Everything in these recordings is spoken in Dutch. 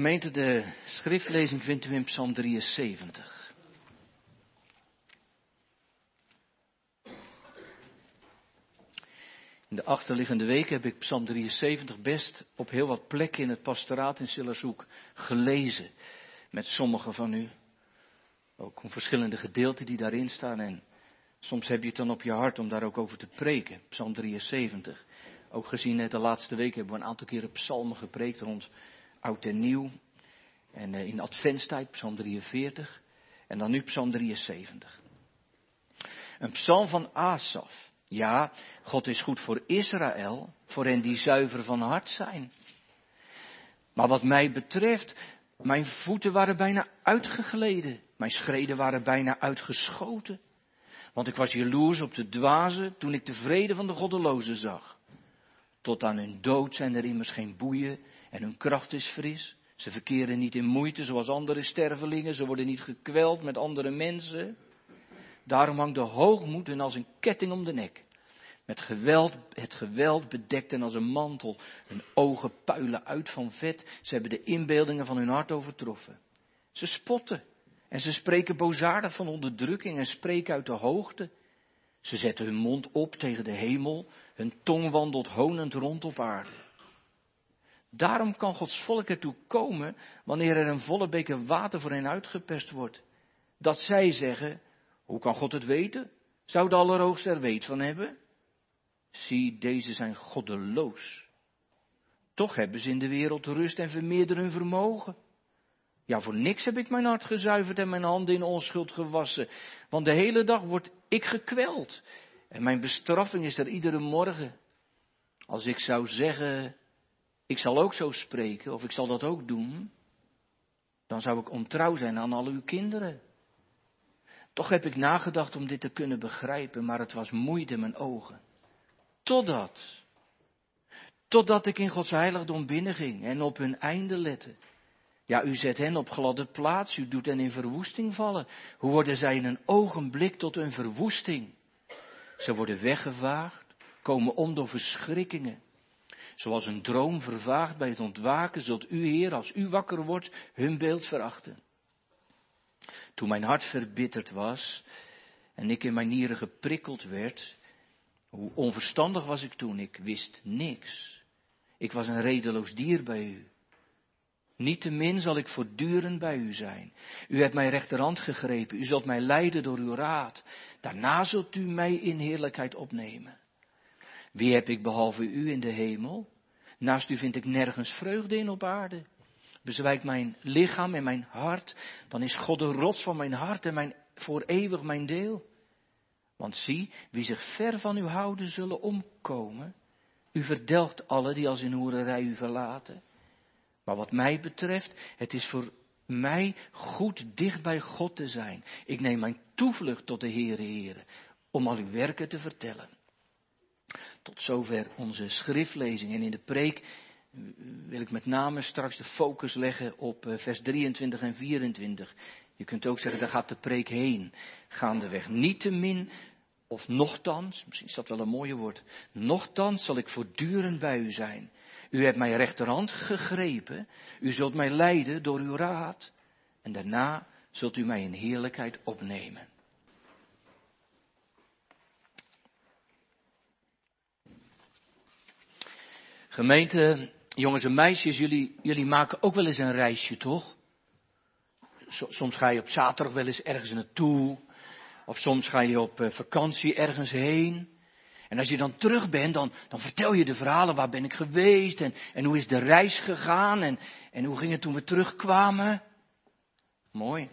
Gemeente, de schriftlezing vindt u in Psalm 73. In de achterliggende weken heb ik Psalm 73 best op heel wat plekken in het pastoraat in Sillershoek gelezen. Met sommigen van u. Ook om verschillende gedeelten die daarin staan. En soms heb je het dan op je hart om daar ook over te preken. Psalm 73. Ook gezien net de laatste week hebben we een aantal keren psalmen gepreekt rond oud en nieuw. En eh, in adventstijd, psalm 43. En dan nu psalm 73. Een psalm van Asaf. Ja, God is goed voor Israël, voor hen die zuiver van hart zijn. Maar wat mij betreft, mijn voeten waren bijna uitgegleden. Mijn schreden waren bijna uitgeschoten. Want ik was jaloers op de dwazen toen ik de vrede van de goddelozen zag. Tot aan hun dood zijn er immers geen boeien en hun kracht is fris. Ze verkeren niet in moeite zoals andere stervelingen. Ze worden niet gekweld met andere mensen. Daarom hangt de hoogmoed hun als een ketting om de nek. Met geweld, het geweld bedekt en als een mantel. Hun ogen puilen uit van vet. Ze hebben de inbeeldingen van hun hart overtroffen. Ze spotten. En ze spreken bozaardig van onderdrukking en spreken uit de hoogte. Ze zetten hun mond op tegen de hemel. Hun tong wandelt honend rond op aarde. Daarom kan Gods volk ertoe komen, wanneer er een volle beker water voor hen uitgeperst wordt, dat zij zeggen, hoe kan God het weten? Zou de Allerhoogste er weet van hebben? Zie, deze zijn goddeloos. Toch hebben ze in de wereld rust en vermeerderen hun vermogen. Ja, voor niks heb ik mijn hart gezuiverd en mijn handen in onschuld gewassen, want de hele dag word ik gekweld. En mijn bestraffing is er iedere morgen. Als ik zou zeggen, ik zal ook zo spreken, of ik zal dat ook doen, dan zou ik ontrouw zijn aan al uw kinderen. Toch heb ik nagedacht om dit te kunnen begrijpen, maar het was moeite mijn ogen. Totdat, totdat ik in Gods heiligdom binnenging en op hun einde lette. Ja, u zet hen op gladde plaats, u doet hen in verwoesting vallen. Hoe worden zij in een ogenblik tot een verwoesting? Ze worden weggevaagd, komen om door verschrikkingen. Zoals een droom vervaagt bij het ontwaken, zult u, Heer, als u wakker wordt, hun beeld verachten. Toen mijn hart verbitterd was en ik in mijn nieren geprikkeld werd, hoe onverstandig was ik toen, ik wist niks. Ik was een redeloos dier bij u. Niettemin zal ik voortdurend bij u zijn. U hebt mijn rechterhand gegrepen, u zult mij leiden door uw raad. Daarna zult u mij in heerlijkheid opnemen. Wie heb ik behalve u in de hemel? Naast u vind ik nergens vreugde in op aarde. Bezwijkt mijn lichaam en mijn hart, dan is God de rots van mijn hart en mijn, voor eeuwig mijn deel. Want zie, wie zich ver van u houden, zullen omkomen. U verdelgt alle die als in hoererij u verlaten. Maar wat mij betreft, het is voor mij goed dicht bij God te zijn. Ik neem mijn toevlucht tot de Heere Heere, om al uw werken te vertellen. Tot zover onze schriftlezing. En in de preek wil ik met name straks de focus leggen op eh, vers 23 en 24. Je kunt ook zeggen, daar gaat de preek heen. Gaandeweg niet te min, of nochtans, misschien is dat wel een mooie woord, nochtans zal ik voortdurend bij u zijn. U hebt mijn rechterhand gegrepen, u zult mij leiden door uw raad, en daarna zult u mij in heerlijkheid opnemen. Gemeente, jongens en meisjes, jullie, jullie maken ook wel eens een reisje, toch? Soms ga je op zaterdag wel eens ergens naartoe. Of soms ga je op eh, vakantie ergens heen. En als je dan terug bent, dan, dan vertel je de verhalen. Waar ben ik geweest? En, en hoe is de reis gegaan? En, en hoe ging het toen we terugkwamen? Mooi.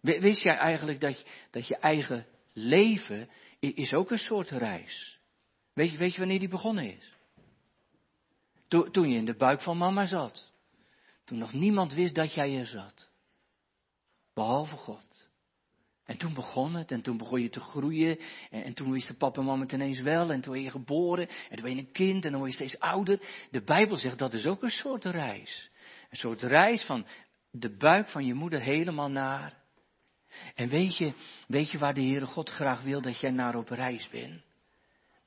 Wist jij eigenlijk dat, dat je eigen leven is ook een soort reis? Weet weet je wanneer die begonnen is? Toen je in de buik van mama zat. Toen nog niemand wist dat jij er zat. Behalve God. En toen begon het, en toen begon je te groeien, en, en toen wisten papa en mama het ineens wel, en toen ben je geboren, en toen ben je een kind, en dan word je steeds ouder. De Bijbel zegt dat is ook een soort reis. Een soort reis van de buik van je moeder helemaal naar. En weet je, weet je waar de Heere God graag wil dat jij naar op reis bent?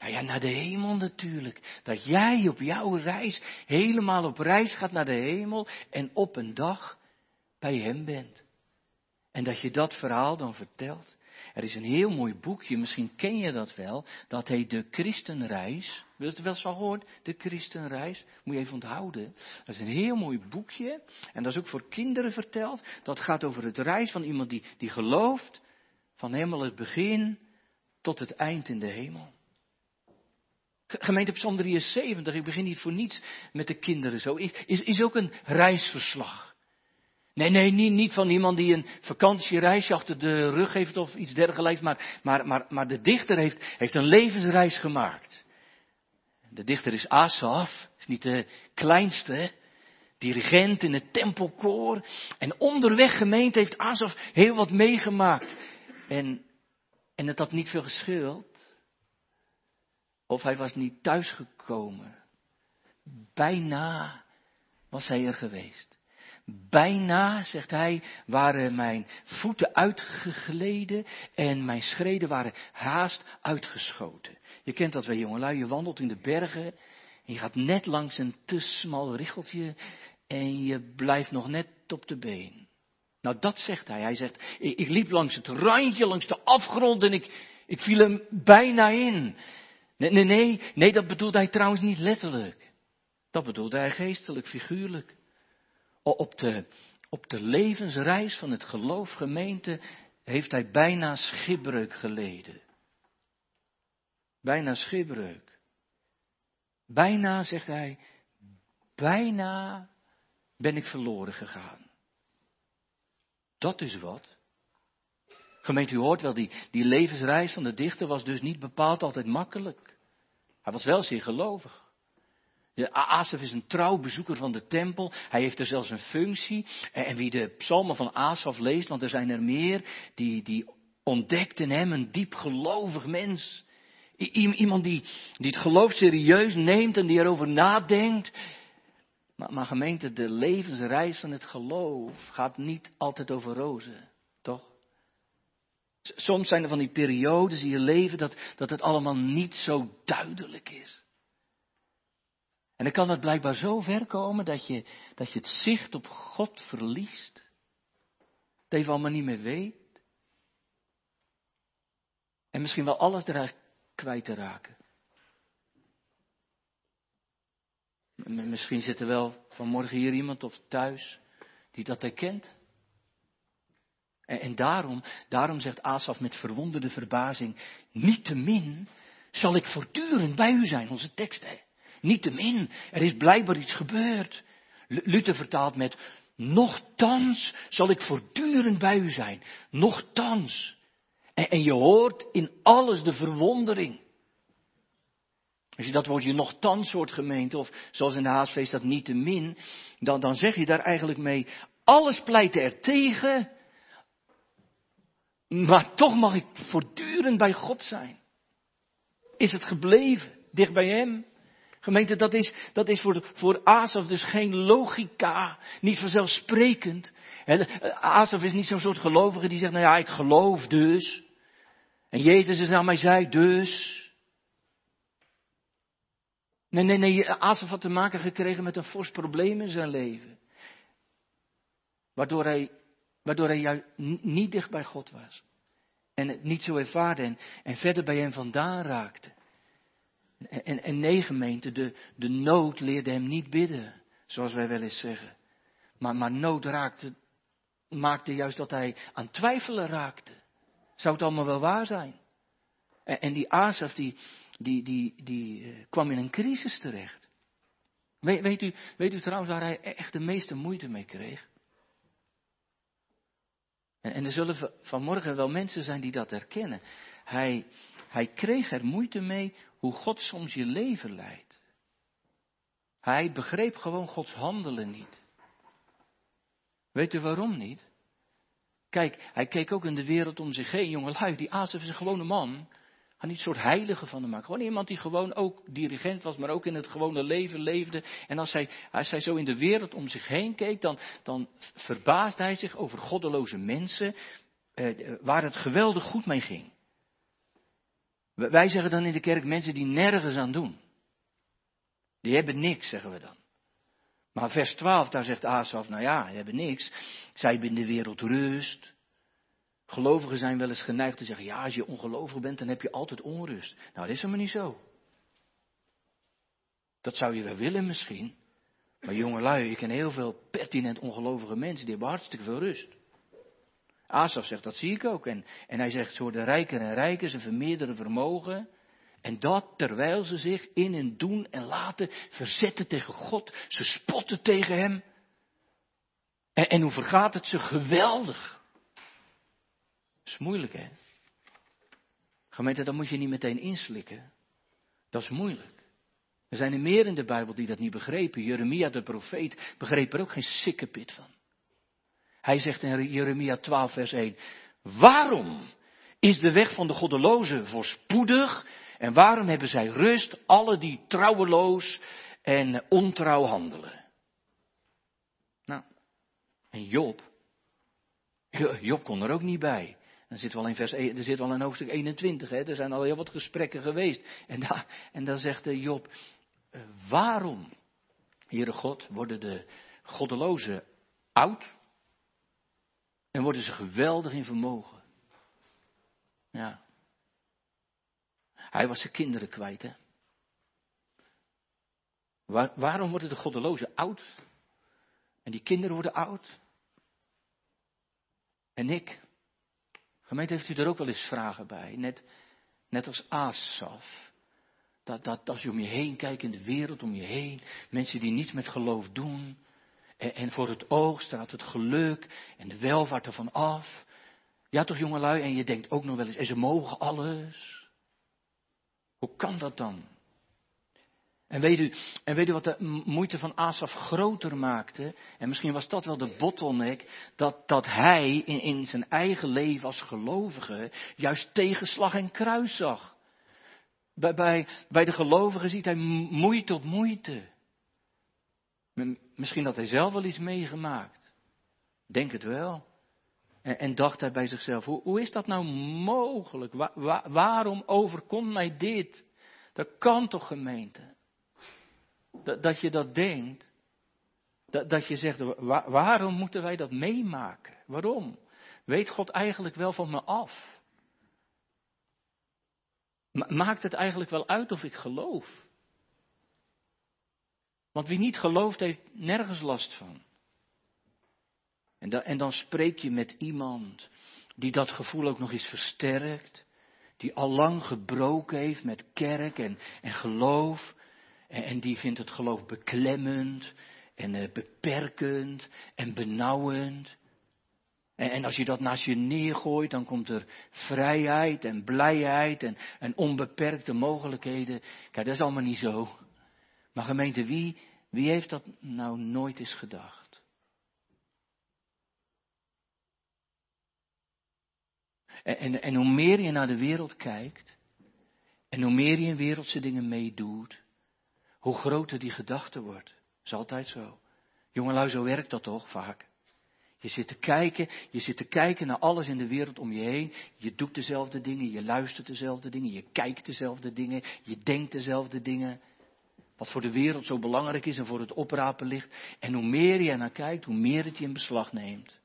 Nou ja, naar de hemel natuurlijk. Dat jij op jouw reis helemaal op reis gaat naar de hemel en op een dag bij hem bent. En dat je dat verhaal dan vertelt. Er is een heel mooi boekje, misschien ken je dat wel. Dat heet De Christenreis. Wil je het wel zo gehoord? De Christenreis. Moet je even onthouden. Dat is een heel mooi boekje. En dat is ook voor kinderen verteld. Dat gaat over het reis van iemand die, die gelooft. Van helemaal het begin tot het eind in de hemel. Gemeente Psalm 73, ik begin niet voor niets met de kinderen zo, is, is ook een reisverslag. Nee, nee, niet, niet van iemand die een vakantiereisje achter de rug heeft of iets dergelijks, maar, maar, maar, maar de dichter heeft, heeft een levensreis gemaakt. De dichter is Asaf, is niet de kleinste, dirigent in het tempelkoor. En onderweg gemeente heeft Asaf heel wat meegemaakt. En, en het had niet veel gescheeld. Of hij was niet thuisgekomen. Bijna was hij er geweest. Bijna, zegt hij, waren mijn voeten uitgegleden en mijn schreden waren haast uitgeschoten. Je kent dat wel, jongelui. Je wandelt in de bergen en je gaat net langs een te smal richeltje en je blijft nog net op de been. Nou, dat zegt hij. Hij zegt, ik, ik liep langs het randje, langs de afgrond en ik, ik viel hem bijna in. Nee, nee, nee, nee, dat bedoelde hij trouwens niet letterlijk. Dat bedoelde hij geestelijk, figuurlijk. Op de, op de levensreis van het geloof gemeente heeft hij bijna schipbreuk geleden. Bijna schipbreuk. Bijna, zegt hij, bijna ben ik verloren gegaan. Dat is wat. Gemeente, u hoort wel, die, die levensreis van de dichter was dus niet bepaald altijd makkelijk. Hij was wel zeer gelovig. Asaf is een trouw bezoeker van de tempel. Hij heeft er zelfs een functie. En wie de psalmen van Asaf leest, want er zijn er meer, die, die ontdekt in hem een diep gelovig mens. iemand die, die het geloof serieus neemt en die erover nadenkt. Maar, maar gemeente, de levensreis van het geloof gaat niet altijd over rozen, toch? Soms zijn er van die periodes in je leven dat, dat het allemaal niet zo duidelijk is. En dan kan het blijkbaar zo ver komen dat je, dat je het zicht op God verliest. Dat je allemaal niet meer weet. En misschien wel alles eruit kwijt te raken. Misschien zit er wel vanmorgen hier iemand of thuis die dat herkent. En, daarom, daarom zegt Asaf met verwonderde verbazing, niet te min zal ik voortdurend bij u zijn, onze tekst. Hè? Niettemin, er is blijkbaar iets gebeurd. Luther vertaalt met, nochtans zal ik voortdurend bij u zijn. Nochtans. En, en je hoort in alles de verwondering. Als je dat woordje nochtans hoort gemeente, of zoals in de haasfeest dat niettemin, dan, dan zeg je daar eigenlijk mee, alles pleit er tegen, maar toch mag ik voortdurend bij God zijn. Is het gebleven, dicht bij Hem? Gemeente, dat is, dat is voor, voor Asaf dus geen logica, niet vanzelfsprekend. Asaf is niet zo'n soort gelovige die zegt, nou ja, ik geloof dus. En Jezus is aan mij zei, dus. Nee, nee, nee, Asaf had te maken gekregen met een fors probleem in zijn leven. Waardoor hij, waardoor hij juist niet dicht bij God was. En het niet zo ervaarde en, verder bij hem vandaan raakte. En, en nee, gemeente, de, de nood leerde hem niet bidden, zoals wij wel eens zeggen. Maar, maar nood raakte, maakte juist dat hij aan twijfelen raakte. Zou het allemaal wel waar zijn? En, en die Asaf, die, die, die, die uh, kwam in een crisis terecht. Weet, weet, u, weet u trouwens waar hij echt de meeste moeite mee kreeg? En, er zullen vanmorgen wel mensen zijn die dat herkennen. Hij, hij kreeg er moeite mee hoe God soms je leven leidt. Hij begreep gewoon Gods handelen niet. Weet u waarom niet? Kijk, hij keek ook in de wereld om zich heen. Jongelui, die Azef is een gewone man. Ga niet soort heilige van hem maken. Gewoon iemand die gewoon ook dirigent was, maar ook in het gewone leven leefde. En als hij, als hij zo in de wereld om zich heen keek, dan, dan verbaasde hij zich over goddeloze mensen. Eh, waar het geweldig goed mee ging. Wij zeggen dan in de kerk mensen die nergens aan doen. Die hebben niks, zeggen we dan. Maar vers 12, daar zegt Asaf, nou ja, die hebben niks. Zij hebben in de wereld rust. Gelovigen zijn wel eens geneigd te zeggen, ja, als je ongelovig bent, dan heb je altijd onrust. Nou, dat is helemaal niet zo. Dat zou je wel willen misschien. Maar jongelui, ik ken heel veel pertinent ongelovige mensen, die hebben hartstikke veel rust. Asaf zegt, dat zie ik ook. En, en hij zegt, zo de rijker en rijker, ze vermeerderen vermogen. En dat terwijl ze zich in en doen en laten verzetten tegen God. Ze spotten tegen hem. En, en hoe vergaat het ze geweldig. Is moeilijk, hè? Gemeente, dat moet je niet meteen inslikken. Dat is moeilijk. Er zijn er meer in de Bijbel die dat niet begrepen. Jeremia, de profeet, begreep er ook geen sikkepit van. Hij zegt in Jeremia 12, vers 1: Waarom is de weg van de goddelozen voorspoedig? En waarom hebben zij rust, alle die trouweloos en ontrouw handelen? Nou, en Job, Job kon er ook niet bij. Dan zit wel in vers, e, er zit wel in hoofdstuk 21, hè? er zijn al heel wat gesprekken geweest. En, daar, en dan zegt Job, eh, waarom, Heere God, worden de goddelozen oud en worden ze geweldig in vermogen? Ja. Hij was zijn kinderen kwijt, hè. waarom worden de goddelozen oud? En die kinderen worden oud? En ik? Gemeente, heeft u er ook wel eens vragen bij? Net, net als Asaf. Dat, dat als je om je heen kijkt in de wereld om je heen, mensen die niets met geloof doen. En, en voor het oog staat het geluk en de welvaart ervan af. Ja toch jongelui, en je denkt ook nog wel eens, en ze mogen alles. Hoe kan dat dan? En weet, u, en weet u wat de moeite van Asaf groter maakte? En misschien was dat wel de bottleneck, dat, dat hij in, zijn eigen leven als gelovige juist tegenslag en kruis zag. Bij, bij, bij de gelovigen ziet hij moeite op moeite. Misschien had hij zelf wel iets meegemaakt. Denk het wel. En, en dacht hij bij zichzelf, hoe, hoe is dat nou mogelijk? waarom overkomt mij dit? Dat kan toch gemeente? Dat, dat je dat denkt. Dat, dat je zegt, waarom moeten wij dat meemaken? Waarom? Weet God eigenlijk wel van me af? Maakt het eigenlijk wel uit of ik geloof? Want wie niet gelooft, heeft nergens last van. En, en dan spreek je met iemand die dat gevoel ook nog eens versterkt. Die al lang gebroken heeft met kerk en, en geloof. En, die vindt het geloof beklemmend en uh, beperkend en benauwend. En, en, als je dat naast je neergooit, dan komt er vrijheid en blijheid en, en onbeperkte mogelijkheden. Kijk, dat is allemaal niet zo. Maar gemeente, wie, wie heeft dat nou nooit eens gedacht? En, en, en hoe meer je naar de wereld kijkt, en hoe meer je in wereldse dingen meedoet, hoe groter die gedachte wordt. Dat is altijd zo. Jongelui, zo werkt dat toch vaak. Je zit te kijken, je zit te kijken naar alles in de wereld om je heen. Je doet dezelfde dingen, je luistert dezelfde dingen, je kijkt dezelfde dingen, je denkt dezelfde dingen. Wat voor de wereld zo belangrijk is en voor het oprapen ligt. En hoe meer je naar kijkt, hoe meer het je in beslag neemt.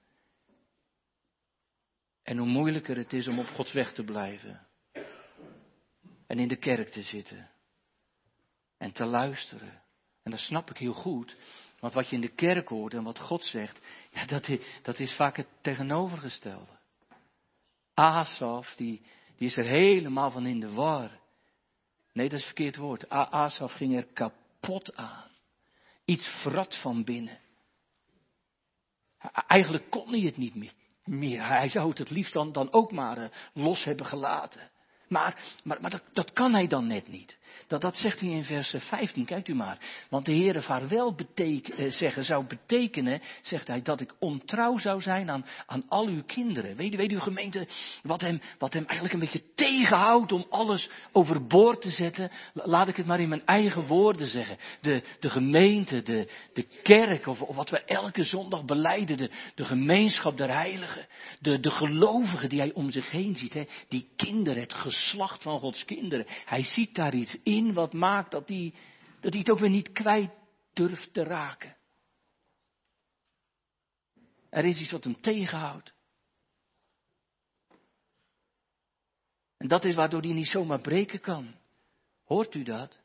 En hoe moeilijker het is om op Gods weg te blijven. En in de kerk te zitten. En te luisteren. En dat snap ik heel goed. Want wat je in de kerk hoort en wat God zegt, ja, dat, is, dat is vaak het tegenovergestelde. Asaf, die, die is er helemaal van in de war. Nee, dat is verkeerd woord. Asaf ging er kapot aan. Iets vrat van binnen. Eigenlijk kon hij het niet meer. Hij zou het het liefst dan, dan ook maar eh, los hebben gelaten. Maar, maar, maar dat, dat kan hij dan net niet. Dat, dat zegt hij in vers 15, kijkt u maar. Want de Heere vaarwel beteken, eh, zeggen zou betekenen, zegt hij, dat ik ontrouw zou zijn aan, aan al uw kinderen. Weet, weet u gemeente, wat hem, wat hem eigenlijk een beetje tegenhoudt om alles overboord te zetten? Laat ik het maar in mijn eigen woorden zeggen. De, de gemeente, de, de kerk, of, of wat we elke zondag beleiden, de, de gemeenschap der heiligen. De, de gelovigen die hij om zich heen ziet, hè? die kinderen, het geslacht van Gods kinderen. Hij ziet daar iets in wat maakt dat hij, dat hij het ook weer niet kwijt durft te raken. Er is iets wat hem tegenhoudt. En dat is waardoor hij niet zomaar breken kan. Hoort u dat?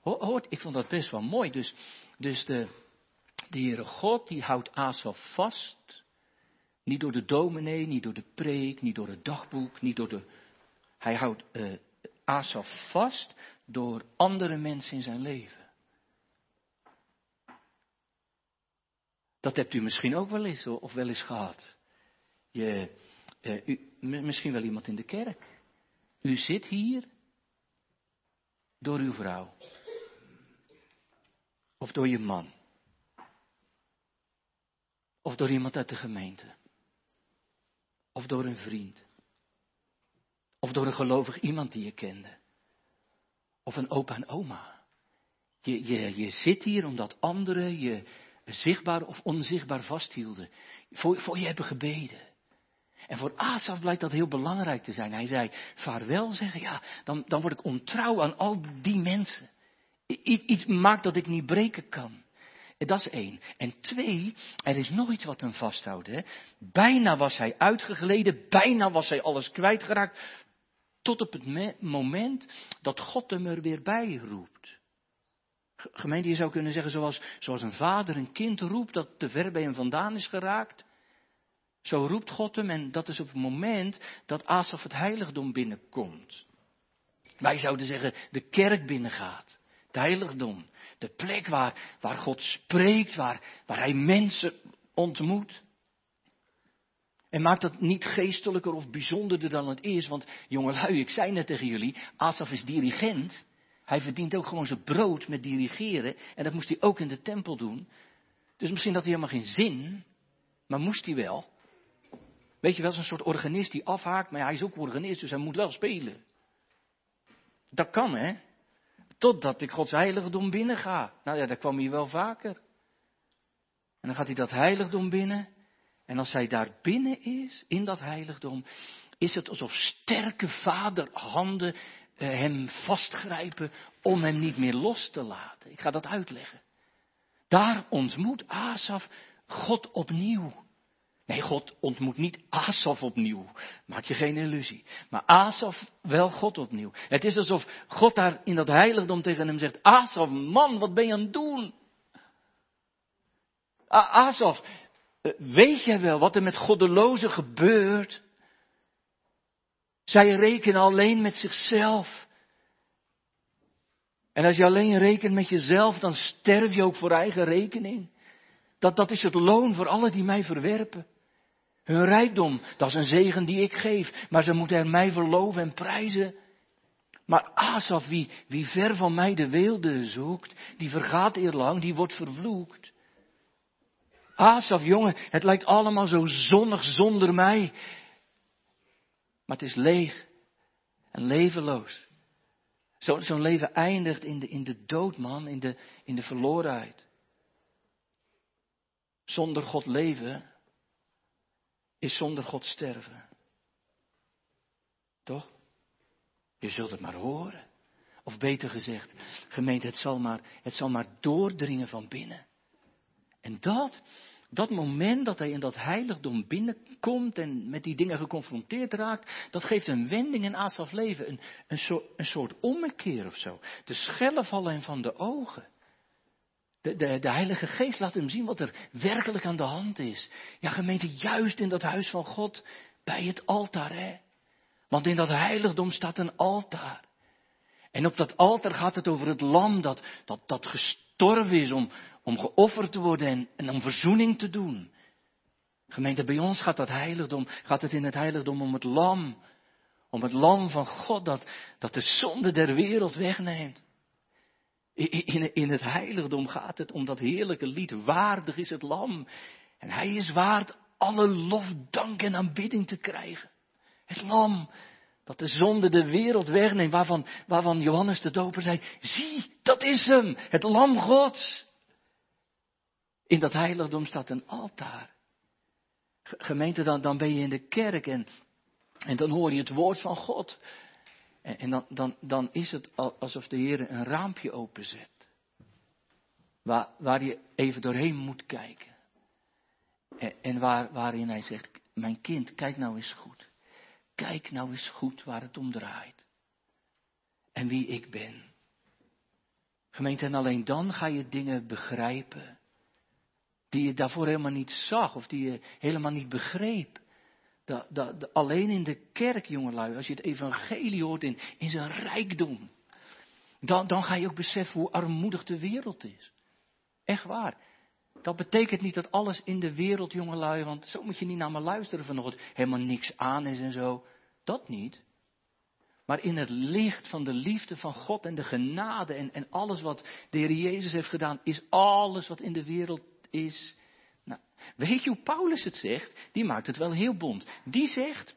Hoort, ik vond dat best wel mooi. Dus, dus de, de Heere God die houdt Asaf vast. Niet door de dominee, niet door de preek, niet door het dagboek, niet door de. Hij houdt uh, Asaf vast door andere mensen in zijn leven. Dat hebt u misschien ook wel eens of wel eens gehad. Je, u, misschien wel iemand in de kerk. U zit hier door uw vrouw. Of door je man. Of door iemand uit de gemeente. Of door een vriend. Of door een gelovig iemand die je kende. Of een opa en oma. Je, je, je zit hier omdat anderen je zichtbaar of onzichtbaar vasthielden. Voor, voor je hebben gebeden. En voor Asaf blijkt dat heel belangrijk te zijn. Hij zei, vaarwel zeggen, ja, dan, dan word ik ontrouw aan al die mensen. iets maakt dat ik niet breken kan. Dat is één. En twee, er is nog iets wat hem vasthoudt. Bijna was hij uitgegleden, bijna was hij alles kwijtgeraakt. Tot op het moment dat God hem er weer bij roept. Gemeente, je zou kunnen zeggen zoals, zoals een vader een kind roept dat te ver bij hem vandaan is geraakt. Zo roept God hem en dat is op het moment dat Asaf het heiligdom binnenkomt. Wij zouden zeggen de kerk binnengaat. Het heiligdom. De plek waar, waar God spreekt, waar, waar hij mensen ontmoet. En maakt dat niet geestelijker of bijzonderder dan het is. Want jongelui, ik zei net tegen jullie, Asaf is dirigent. Hij verdient ook gewoon zijn brood met dirigeren. En dat moest hij ook in de tempel doen. Dus misschien had hij helemaal geen zin. Maar moest hij wel. Weet je wel, zo'n soort organist die afhaakt. Maar hij is ook organist, dus hij moet wel spelen. Dat kan, hè. Totdat ik Gods heiligdom binnen ga. Nou ja, daar kwam hij wel vaker. En dan gaat hij dat heiligdom binnen. En als hij daar binnen is, in dat heiligdom, is het alsof sterke vaderhanden eh, hem vastgrijpen om hem niet meer los te laten. Ik ga dat uitleggen. Daar ontmoet Asaf God opnieuw. Nee, God ontmoet niet Asaf opnieuw. Maak je geen illusie. Maar Asaf wel God opnieuw. Het is alsof God daar in dat heiligdom tegen hem zegt: Asaf, man, wat ben je aan het doen? Asaf, weet jij wel wat er met goddelozen gebeurt? Zij rekenen alleen met zichzelf. En als je alleen rekent met jezelf, dan sterf je ook voor eigen rekening. Dat, dat is het loon voor allen die mij verwerpen. Hun rijkdom, dat is een zegen die ik geef, maar ze moeten er mij verloven en prijzen. Maar Asaf, wie, wie ver van mij de weelde zoekt, die vergaat eerlang, die wordt vervloekt. Asaf, jongen, het lijkt allemaal zo zonnig zonder mij. Maar het is leeg en levenloos. Zo'n zo leven eindigt in de, in de dood, man, in de, in de verlorenheid. Zonder God leven is zonder God sterven. Toch? Je zult het maar horen. Of beter gezegd, gemeente, het zal maar, het zal maar doordringen van binnen. En dat, dat moment dat hij in dat heiligdom binnenkomt en met die dingen geconfronteerd raakt, dat geeft een wending in Asafs leven, een, een, soort, een soort ommekeer of zo. De schellen vallen hem van de ogen. De, de, de, Heilige Geest laat hem zien wat er werkelijk aan de hand is. Ja, gemeente, juist in dat huis van God, bij het altaar, hè. Want in dat heiligdom staat een altaar. En op dat altaar gaat het over het lam dat, dat, dat gestorven is om, om geofferd te worden en, om verzoening te doen. Gemeente, bij ons gaat dat heiligdom, gaat het in het heiligdom om het lam. Om het lam van God dat, dat de zonde der wereld wegneemt. In, in, in het heiligdom gaat het om dat heerlijke lied. Waardig is het lam. En hij is waard alle lof, dank en aanbidding te krijgen. Het lam dat de zonde de wereld wegneemt, waarvan, waarvan Johannes de Doper zei, zie, dat is hem, het lam Gods. In dat heiligdom staat een altaar. Gemeente, dan, dan ben je in de kerk en, en dan hoor je het woord van God. En, en dan, dan, dan is het alsof de Heer een raampje openzet. Waar, waar je even doorheen moet kijken. En, en waar, waarin hij zegt, mijn kind, kijk nou eens goed. Kijk nou eens goed waar het om draait. En wie ik ben. Gemeente, en alleen dan ga je dingen begrijpen. Die je daarvoor helemaal niet zag of die je helemaal niet begreep. Dat, dat, alleen in de kerk, jongelui, als je het evangelie hoort in, in zijn rijkdom. Dan, dan ga je ook beseffen hoe armoedig de wereld is. Echt waar. Dat betekent niet dat alles in de wereld, jongelui, want zo moet je niet naar me luisteren vanochtend, helemaal niks aan is en zo. Dat niet. Maar in het licht van de liefde van God en de genade en, en alles wat de Heer Jezus heeft gedaan, is alles wat in de wereld is. Nou, weet je hoe Paulus het zegt? Die maakt het wel heel bond. Die zegt,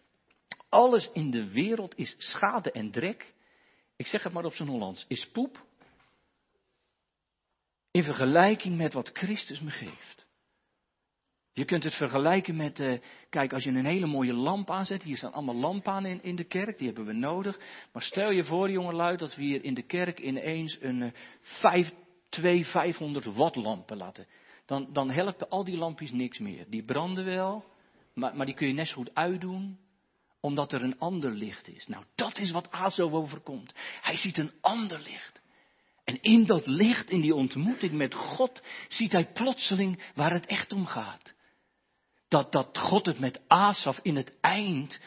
alles in de wereld is schade en drek. Ik zeg het maar op zijn Hollands, is poep in vergelijking met wat Christus me geeft. Je kunt het vergelijken met, uh, kijk, als je een hele mooie lamp aanzet, hier staan allemaal lampen aan in, in de kerk, die hebben we nodig. Maar stel je voor, jongelui, dat we hier in de kerk ineens een uh, vijf, twee 500 watt lampen laten. Dan, dan helpen al die lampjes niks meer. Die branden wel, maar, maar die kun je net zo goed uitdoen, omdat er een ander licht is. Nou, dat is wat Azo overkomt. Hij ziet een ander licht. En in dat licht, in die ontmoeting met God, ziet hij plotseling waar het echt om gaat. Dat, dat God het met Asaf in het eind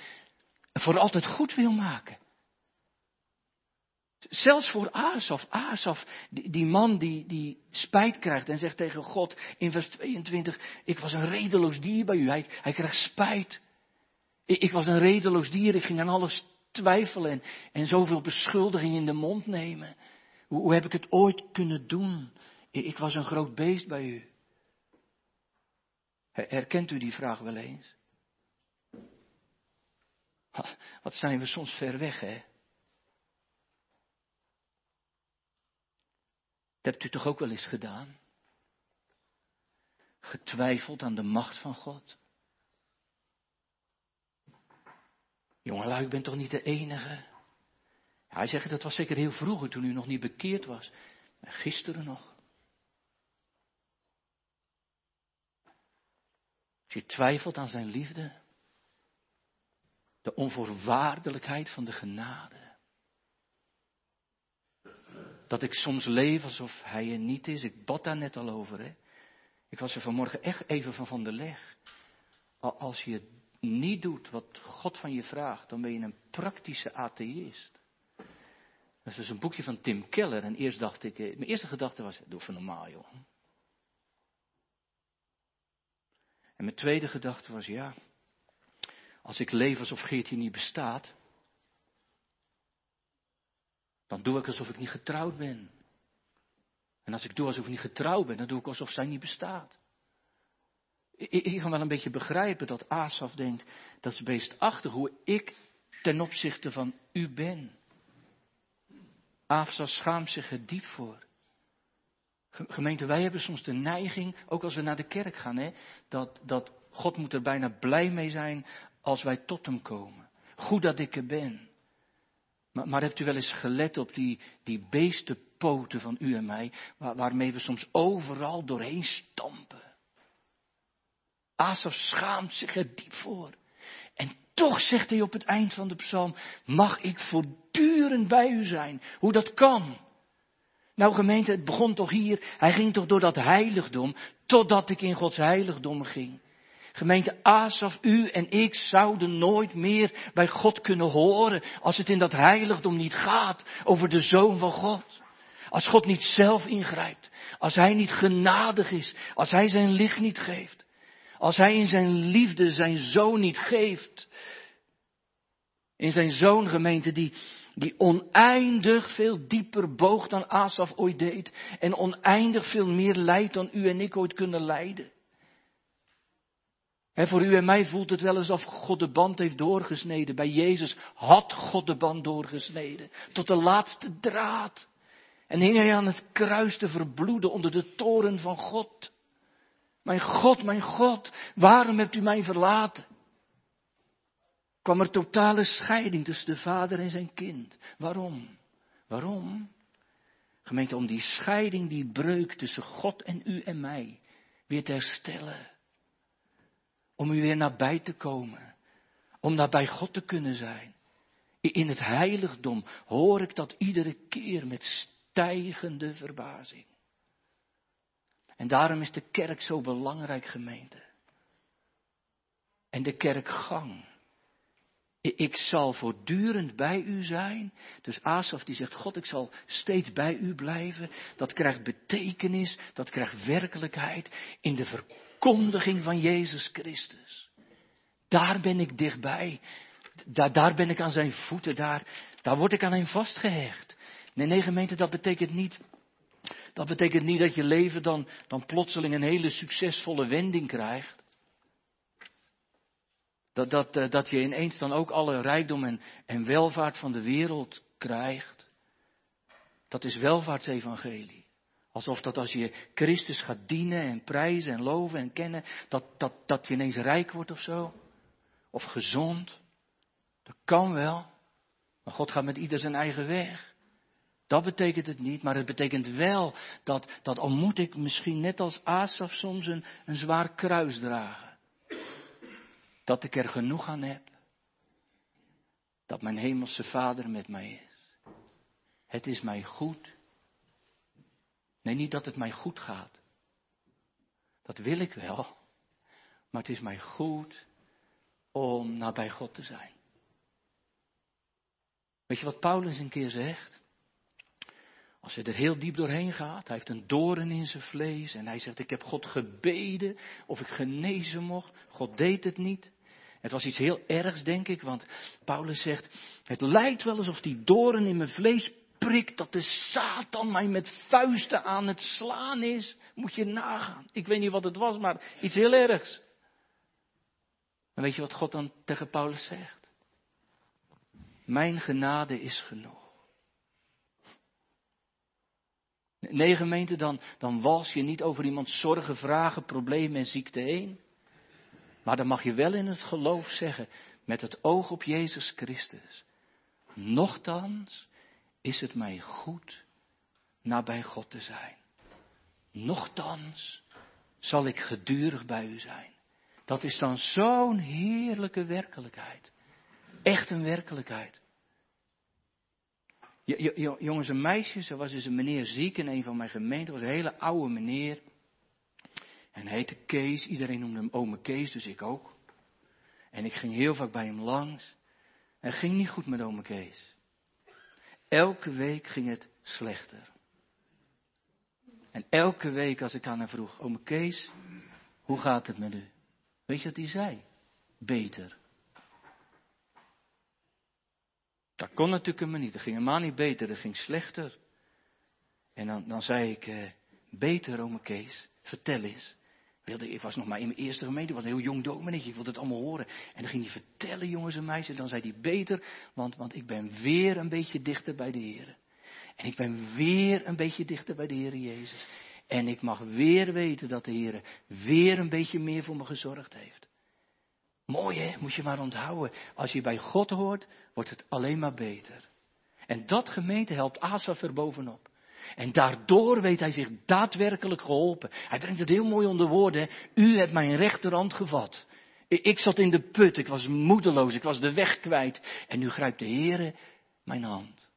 voor altijd goed wil maken. Zelfs voor Asaf, Asaf, die, man die, die spijt krijgt en zegt tegen God in vers 22, ik was een redeloos dier bij u, hij, hij krijgt spijt. Ik, ik, was een redeloos dier, ik ging aan alles twijfelen en, en zoveel beschuldiging in de mond nemen. Hoe, heb ik het ooit kunnen doen? Ik was een groot beest bij u. Herkent u die vraag wel eens? Wat zijn we soms ver weg, hè? Dat hebt u toch ook wel eens gedaan? Getwijfeld aan de macht van God? Jongelui, ik ben toch niet de enige? Hij zegt, dat was zeker heel vroeger, toen u nog niet bekeerd was. Gisteren nog. Als je twijfelt aan zijn liefde, de onvoorwaardelijkheid van de genade. Dat ik soms leef alsof hij er niet is. Ik bad daar net al over. Hè? Ik was er vanmorgen echt even van van de leg. Als je niet doet wat God van je vraagt, dan ben je een praktische atheïst. Dat is dus een boekje van Tim Keller. En eerst dacht ik, eh, mijn eerste gedachte was, doe even normaal joh. En mijn tweede gedachte was, ja, als ik leef alsof Geertje niet bestaat, dan doe ik alsof ik niet getrouwd ben. En als ik doe alsof ik niet getrouwd ben, dan doe ik alsof zij niet bestaat. Ik, ik kan wel een beetje begrijpen dat Asaf denkt, dat is beestachtig hoe ik ten opzichte van u ben. Afsa schaamt zich er diep voor. Gemeente, wij hebben soms de neiging, ook als we naar de kerk gaan, hè, dat, dat God moet er bijna blij mee zijn als wij tot hem komen. Goed dat ik er ben. Maar, maar hebt u wel eens gelet op die, die beestenpoten van u en mij, waar, waarmee we soms overal doorheen stampen? Asaf schaamt zich er diep voor. En toch zegt hij op het eind van de psalm, mag ik voortdurend bij u zijn. Hoe dat kan. Nou gemeente, het begon toch hier. Hij ging toch door dat heiligdom, totdat ik in Gods heiligdom ging. Gemeente Asaf, u en ik zouden nooit meer bij God kunnen horen als het in dat heiligdom niet gaat over de Zoon van God. Als God niet zelf ingrijpt, als Hij niet genadig is, als Hij zijn licht niet geeft. Als hij in zijn liefde zijn zoon niet geeft. In zijn zoongemeente die, die oneindig veel dieper boog dan Asaf ooit deed. En oneindig veel meer lijdt dan u en ik ooit kunnen lijden. En voor u en mij voelt het wel alsof God de band heeft doorgesneden. Bij Jezus had God de band doorgesneden. Tot de laatste draad. En hing hij aan het kruis te verbloeden onder de toren van God. Mijn God, mijn God, waarom hebt u mij verlaten? Kwam er totale scheiding tussen de vader en zijn kind. Waarom? Waarom? Gemeente, om die scheiding, die breuk tussen God en u en mij weer te herstellen. Om u weer nabij te komen. Om nabij God te kunnen zijn. In het heiligdom hoor ik dat iedere keer met stijgende verbazing. En daarom is de kerk zo belangrijk, gemeente. En de kerkgang. Ik zal voortdurend bij u zijn. Dus Asaf die zegt, God, ik zal steeds bij u blijven. Dat krijgt betekenis, dat krijgt werkelijkheid in de verkondiging van Jezus Christus. Daar ben ik dichtbij. Daar, daar ben ik aan zijn voeten, daar, daar word ik aan hem vastgehecht. Nee, nee gemeente, dat betekent niet, dat betekent niet dat je leven dan, dan plotseling een hele succesvolle wending krijgt. Dat, dat, eh, dat je ineens dan ook alle rijkdom en, en welvaart van de wereld krijgt. Dat is welvaartsevangelie. Alsof dat als je Christus gaat dienen en prijzen en loven en kennen, dat, dat, dat je ineens rijk wordt of zo. Of gezond. Dat kan wel. Maar God gaat met ieder zijn eigen weg. Dat betekent het niet, maar het betekent wel dat, dat al moet ik misschien net als Asaf soms een, een zwaar kruis dragen dat ik er genoeg aan heb. Dat mijn hemelse Vader met mij is. Het is mij goed. Nee, niet dat het mij goed gaat. Dat wil ik wel. Maar het is mij goed om nabij God te zijn. Weet je wat Paulus een keer zegt? Als hij er heel diep doorheen gaat, hij heeft een doorn in zijn vlees en hij zegt, ik heb God gebeden of ik genezen mocht. God deed het niet. Het was iets heel ergs, denk ik, want Paulus zegt, het lijkt wel alsof die doorn in mijn vlees prikt, dat de Satan mij met vuisten aan het slaan is. Moet je nagaan. Ik weet niet wat het was, maar iets heel ergs. En weet je wat God dan tegen Paulus zegt? Mijn genade is genoeg. Nee, gemeente, dan, dan wals je niet over iemands zorgen, vragen, problemen en ziekte heen. Maar dan mag je wel in het geloof zeggen, met het oog op Jezus Christus. Nochtans is het mij goed nabij God te zijn. Nochtans zal ik gedurig bij u zijn. Dat is dan zo'n heerlijke werkelijkheid. Echt een werkelijkheid. Jongens en meisjes, er was eens een meneer ziek in een van mijn gemeenten, een hele oude meneer. En hij heette Kees, iedereen noemde hem ome Kees, dus ik ook. En ik ging heel vaak bij hem langs. En het ging niet goed met ome Kees. Elke week ging het slechter. En elke week als ik aan hem vroeg, ome Kees, hoe gaat het met u? Weet je wat hij zei? Beter. Dat kon natuurlijk helemaal niet. Dat ging helemaal niet beter, dat ging slechter. En dan, dan zei ik, eh, beter, ome Kees, vertel eens. Wilde, ik was nog maar in mijn eerste gemeente, was een heel jong dominee, ik wilde het allemaal horen. En dan ging hij vertellen, jongens en meisjes, dan zei hij beter, want, want ik ben weer een beetje dichter bij de Heer. En ik ben weer een beetje dichter bij de Heer Jezus. En ik mag weer weten dat de Heer weer een beetje meer voor me gezorgd heeft. Mooi hè, moet je maar onthouden. Als je bij God hoort, wordt het alleen maar beter. En dat gemeente helpt Asaf er bovenop. En daardoor weet hij zich daadwerkelijk geholpen. Hij brengt het heel mooi onder woorden. U hebt mijn rechterhand gevat. Ik zat in de put, ik was moedeloos, ik was de weg kwijt. En nu grijpt de Heere mijn hand.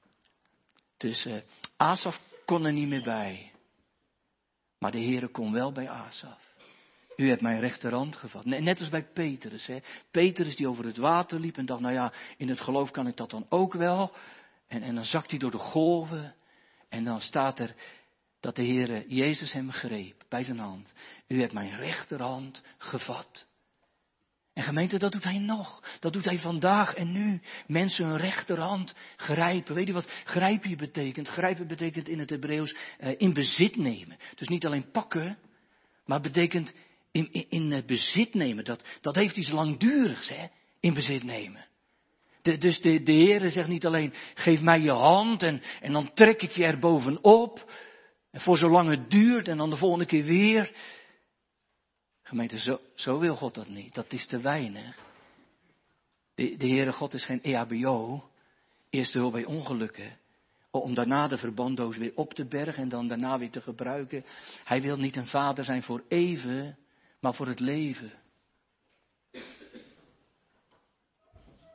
Dus uh, Asaf kon er niet meer bij. Maar de Heere kon wel bij Asaf. U hebt mijn rechterhand gevat. Net als bij Petrus. Hè. Petrus die over het water liep en dacht, nou ja, in het geloof kan ik dat dan ook wel. En, en dan zakt hij door de golven. En dan staat er dat de Heere Jezus hem greep bij zijn hand. U hebt mijn rechterhand gevat. En gemeente, dat doet hij nog. Dat doet hij vandaag en nu. Mensen hun rechterhand grijpen. Weet je wat grijpen betekent? Grijpen betekent in het Hebreeuws uh, in bezit nemen. Dus niet alleen pakken, maar betekent in, in, in uh, bezit nemen. Dat, dat heeft iets langdurigs, hè? In bezit nemen. De, dus de, de Heere zegt niet alleen, geef mij je hand en, en dan trek ik je er bovenop. En voor zolang het duurt en dan de volgende keer weer. Gemeente, zo, zo wil God dat niet. Dat is te weinig. De, de Heere God is geen EHBO, eerste hulp bij ongelukken. Om daarna de verbanddoos weer op te bergen en dan daarna weer te gebruiken. Hij wil niet een vader zijn voor even, maar voor het leven.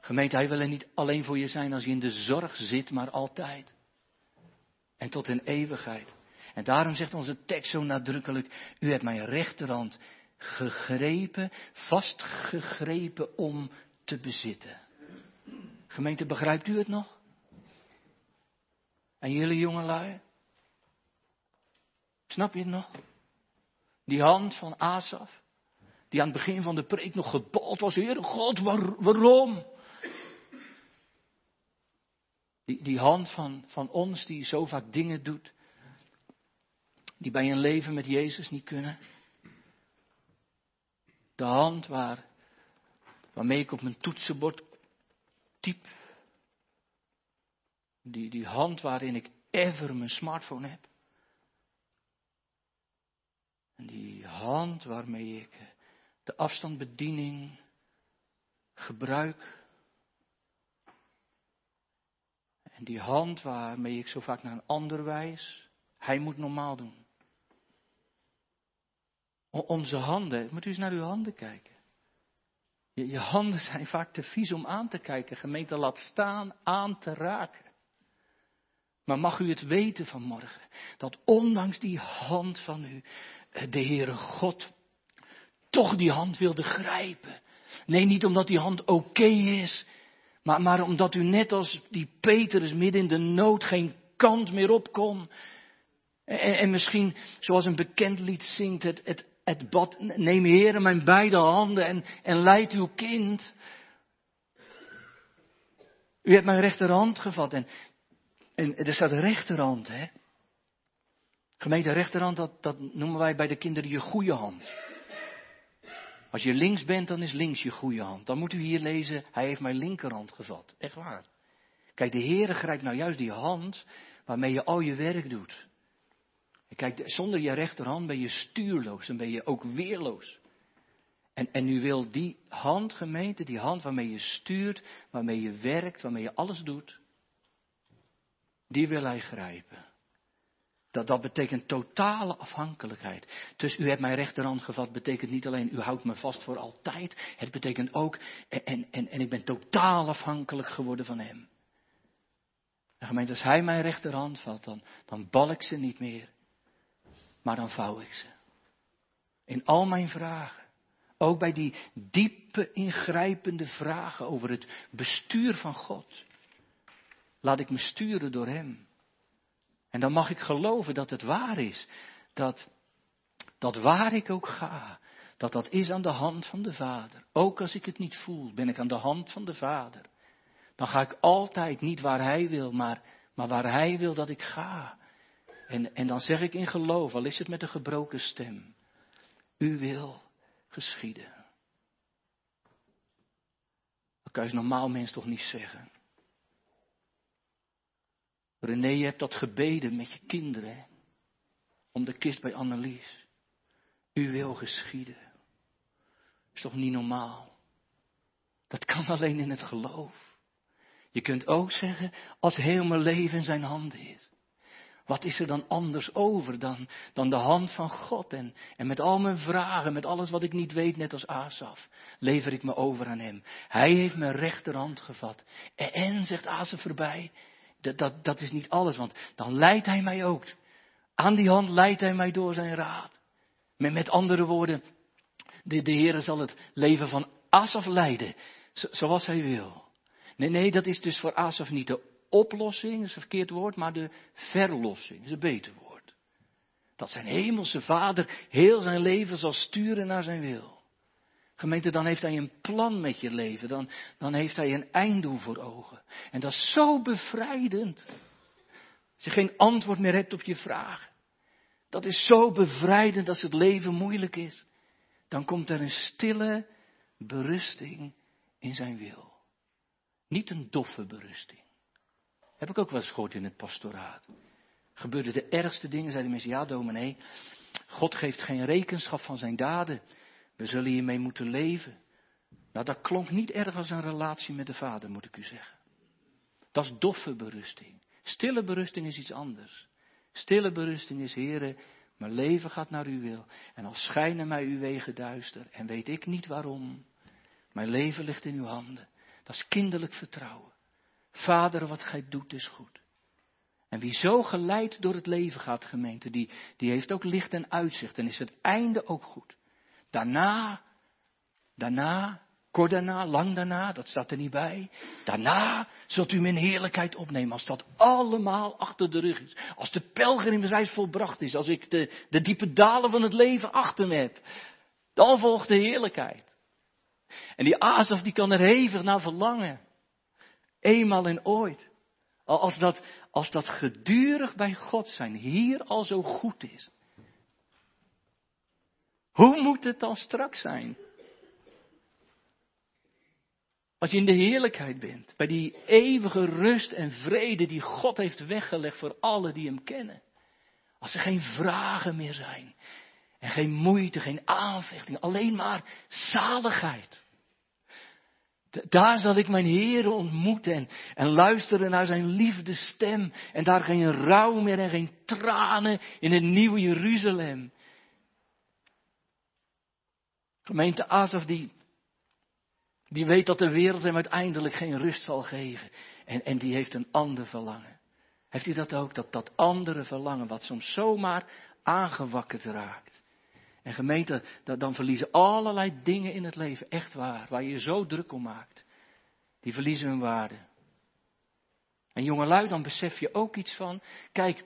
Gemeente, hij wil er niet alleen voor je zijn als je in de zorg zit, maar altijd. En tot in eeuwigheid. En daarom zegt onze tekst zo nadrukkelijk, u hebt mijn rechterhand gegrepen, vastgegrepen om te bezitten. Gemeente, begrijpt u het nog? En jullie jongelui? Snap je het nog? Die hand van Asaf, die aan het begin van de preek nog gebald was, Heer God, waarom? Die, die hand van, van ons die zo vaak dingen doet, die bij een leven met Jezus niet kunnen. De hand waar, waarmee ik op mijn toetsenbord typ. Die, die hand waarin ik ever mijn smartphone heb. En die hand waarmee ik de afstandsbediening gebruik. En die hand waarmee ik zo vaak naar een ander wijs. Hij moet normaal doen. Onze handen, moet u eens naar uw handen kijken. Je, je handen zijn vaak te vies om aan te kijken. Gemeente, laat staan aan te raken. Maar mag u het weten vanmorgen, dat ondanks die hand van u, de Heere God toch die hand wilde grijpen. Nee, niet omdat die hand oké is, maar, maar omdat u net als die Petrus midden in de nood geen kant meer op kon. En, en misschien, zoals een bekend lied zingt, het, het het bad, neem Heer mijn beide handen en, en leid uw kind. U hebt mijn rechterhand gevat en, en er staat rechterhand, hè. Gemeente rechterhand, dat, dat noemen wij bij de kinderen je goede hand. Als je links bent, dan is links je goede hand. Dan moet u hier lezen, hij heeft mijn linkerhand gevat. Echt waar. Kijk, de Heere grijpt nou juist die hand waarmee je al je werk doet. Kijk, zonder je rechterhand ben je stuurloos, dan ben je ook weerloos. En, en nu wil die hand, gemeente, die hand waarmee je stuurt, waarmee je werkt, waarmee je alles doet, die wil hij grijpen. Dat, dat betekent totale afhankelijkheid. Dus u hebt mijn rechterhand gevat, betekent niet alleen u houdt me vast voor altijd. Het betekent ook, en, en, en ik ben totaal afhankelijk geworden van hem. De gemeente, als hij mijn rechterhand vat, dan, dan bal ik ze niet meer maar dan vouw ik ze. In al mijn vragen. Ook bij die diepe, ingrijpende vragen over het bestuur van God. Laat ik me sturen door Hem. En dan mag ik geloven dat het waar is. Dat, dat waar ik ook ga, dat dat is aan de hand van de Vader. Ook als ik het niet voel, ben ik aan de hand van de Vader. Dan ga ik altijd niet waar Hij wil, maar, maar waar Hij wil dat ik ga. En, en dan zeg ik in geloof, al is het met een gebroken stem, u wil geschieden. Dat kan je normaal mens toch niet zeggen. René, je hebt dat gebeden met je kinderen. Om de kist bij Annelies. U wil geschieden. Is toch niet normaal? Dat kan alleen in het geloof. Je kunt ook zeggen, als heel mijn leven in zijn handen is. Wat is er dan anders over dan, dan de hand van God? En, en met al mijn vragen, met alles wat ik niet weet, net als Asaf, lever ik me over aan hem. Hij heeft mijn rechterhand gevat. En, en zegt Asaf erbij, dat, dat, dat is niet alles, want dan leidt hij mij ook. Aan die hand leidt hij mij door zijn raad. Met, met andere woorden, de, de Heer zal het leven van Asaf leiden, zoals hij wil. Nee, nee, dat is dus voor Asaf niet de oplossing, is een verkeerd woord, maar de verlossing is een beter woord. Dat zijn hemelse vader heel zijn leven zal sturen naar zijn wil. Gemeente, dan heeft hij een plan met je leven. Dan, dan heeft hij een einddoel voor ogen. En dat is zo bevrijdend. Als je geen antwoord meer hebt op je vragen. Dat is zo bevrijdend als het leven moeilijk is. Dan komt er een stille berusting in zijn wil. Niet een doffe berusting. Heb ik ook wel eens gehoord in het pastoraat. Gebeurden de ergste dingen, zeiden mensen, ja dominee, God geeft geen rekenschap van zijn daden. We zullen hiermee moeten leven. Nou, dat klonk niet erg als een relatie met de Vader, moet ik u zeggen. Dat is doffe berusting. Stille berusting is iets anders. Stille berusting is, heren, mijn leven gaat naar uw wil. En al schijnen mij uw wegen duister en weet ik niet waarom. Mijn leven ligt in uw handen. Dat is kinderlijk vertrouwen. Vader, wat gij doet is goed. En wie zo geleid door het leven gaat, gemeente, die, die heeft ook licht en uitzicht en is het einde ook goed. Daarna, daarna, kort daarna, lang daarna, dat staat er niet bij. Daarna zult u mijn heerlijkheid opnemen als dat allemaal achter de rug is. Als de pelgrimreis volbracht is, als ik de, de diepe dalen van het leven achter me heb. Dan volgt de heerlijkheid. En die Azaf die kan er hevig naar verlangen. Eenmaal en ooit. Als dat, als dat gedurig bij God zijn hier al zo goed is. Hoe moet het dan straks zijn? Als je in de heerlijkheid bent, bij die eeuwige rust en vrede die God heeft weggelegd voor alle die Hem kennen. Als er geen vragen meer zijn. En geen moeite, geen aanvechting, alleen maar zaligheid. Daar zal ik mijn Heer ontmoeten en, en luisteren naar zijn liefdestem. En daar geen rouw meer en geen tranen in het nieuwe Jeruzalem. Gemeente Azaf die, die weet dat de wereld hem uiteindelijk geen rust zal geven. En, en die heeft een ander verlangen. Heeft u dat ook? Dat, dat andere verlangen wat soms zomaar aangewakkerd raakt. En gemeente, dan verliezen allerlei dingen in het leven, echt waar, waar je je zo druk om maakt. Die verliezen hun waarde. En jongelui, dan besef je ook iets van, kijk,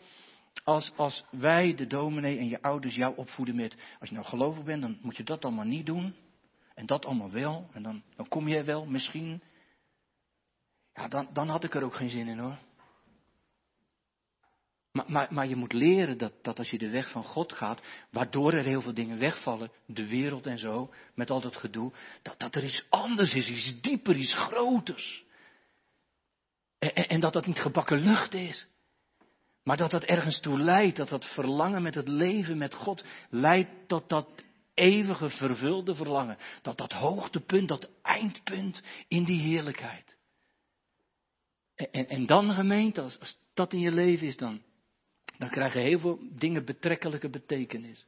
als, als wij, de dominee en je ouders jou opvoeden met, als je nou gelovig bent, dan moet je dat allemaal niet doen. En dat allemaal wel. En dan, dan kom jij wel, misschien. Ja, dan, dan had ik er ook geen zin in hoor. Maar, maar, maar, je moet leren dat, dat als je de weg van God gaat, waardoor er heel veel dingen wegvallen, de wereld en zo, met al dat gedoe, dat, dat er iets anders is, iets dieper, iets groters. En, en, en dat dat niet gebakken lucht is. Maar dat dat ergens toe leidt, dat dat verlangen met het leven met God leidt tot dat eeuwige vervulde verlangen. Dat dat hoogtepunt, dat eindpunt in die heerlijkheid. En, en, en dan gemeente, als, dat in je leven is, dan, dan krijgen heel veel dingen betrekkelijke betekenis.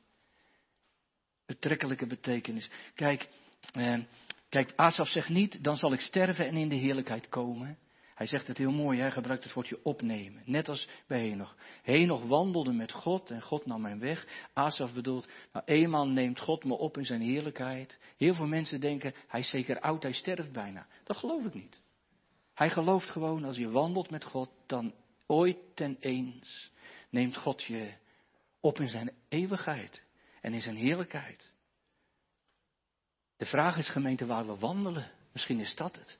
Betrekkelijke betekenis. Kijk, eh, kijk, Asaf zegt niet, dan zal ik sterven en in de heerlijkheid komen. Hij zegt het heel mooi, hij gebruikt het woordje opnemen. Net als bij Henoch. Henoch wandelde met God en God nam hem weg. Asaf bedoelt, nou eenmaal neemt God me op in zijn heerlijkheid. Heel veel mensen denken, hij is zeker oud, hij sterft bijna. Dat geloof ik niet. Hij gelooft gewoon, als je wandelt met God, dan ooit ten eens neemt God je op in zijn eeuwigheid en in zijn heerlijkheid. De vraag is gemeente waar we wandelen. Misschien is dat het.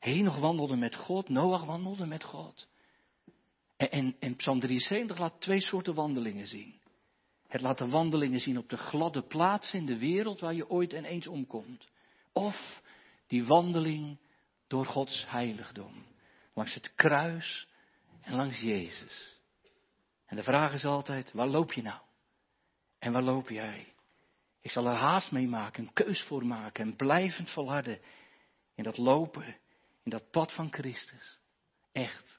Henoch wandelde met God, Noach wandelde met God. En, Psalm 73 laat twee soorten wandelingen zien. Het laat de wandelingen zien op de gladde plaats in de wereld waar je ooit en eens omkomt. Of die wandeling door Gods heiligdom. Langs het kruis en langs Jezus. En de vraag is altijd, waar loop je nou? En waar loop jij? Ik zal er haast mee maken, een keus voor maken en blijvend volharden in dat lopen in dat pad van Christus. Echt.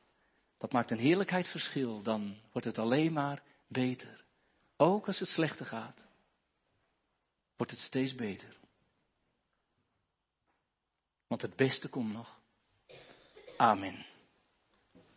Dat maakt een heerlijkheid verschil. Dan wordt het alleen maar beter. Ook als het slechter gaat, wordt het steeds beter. Want het beste komt nog. Amen.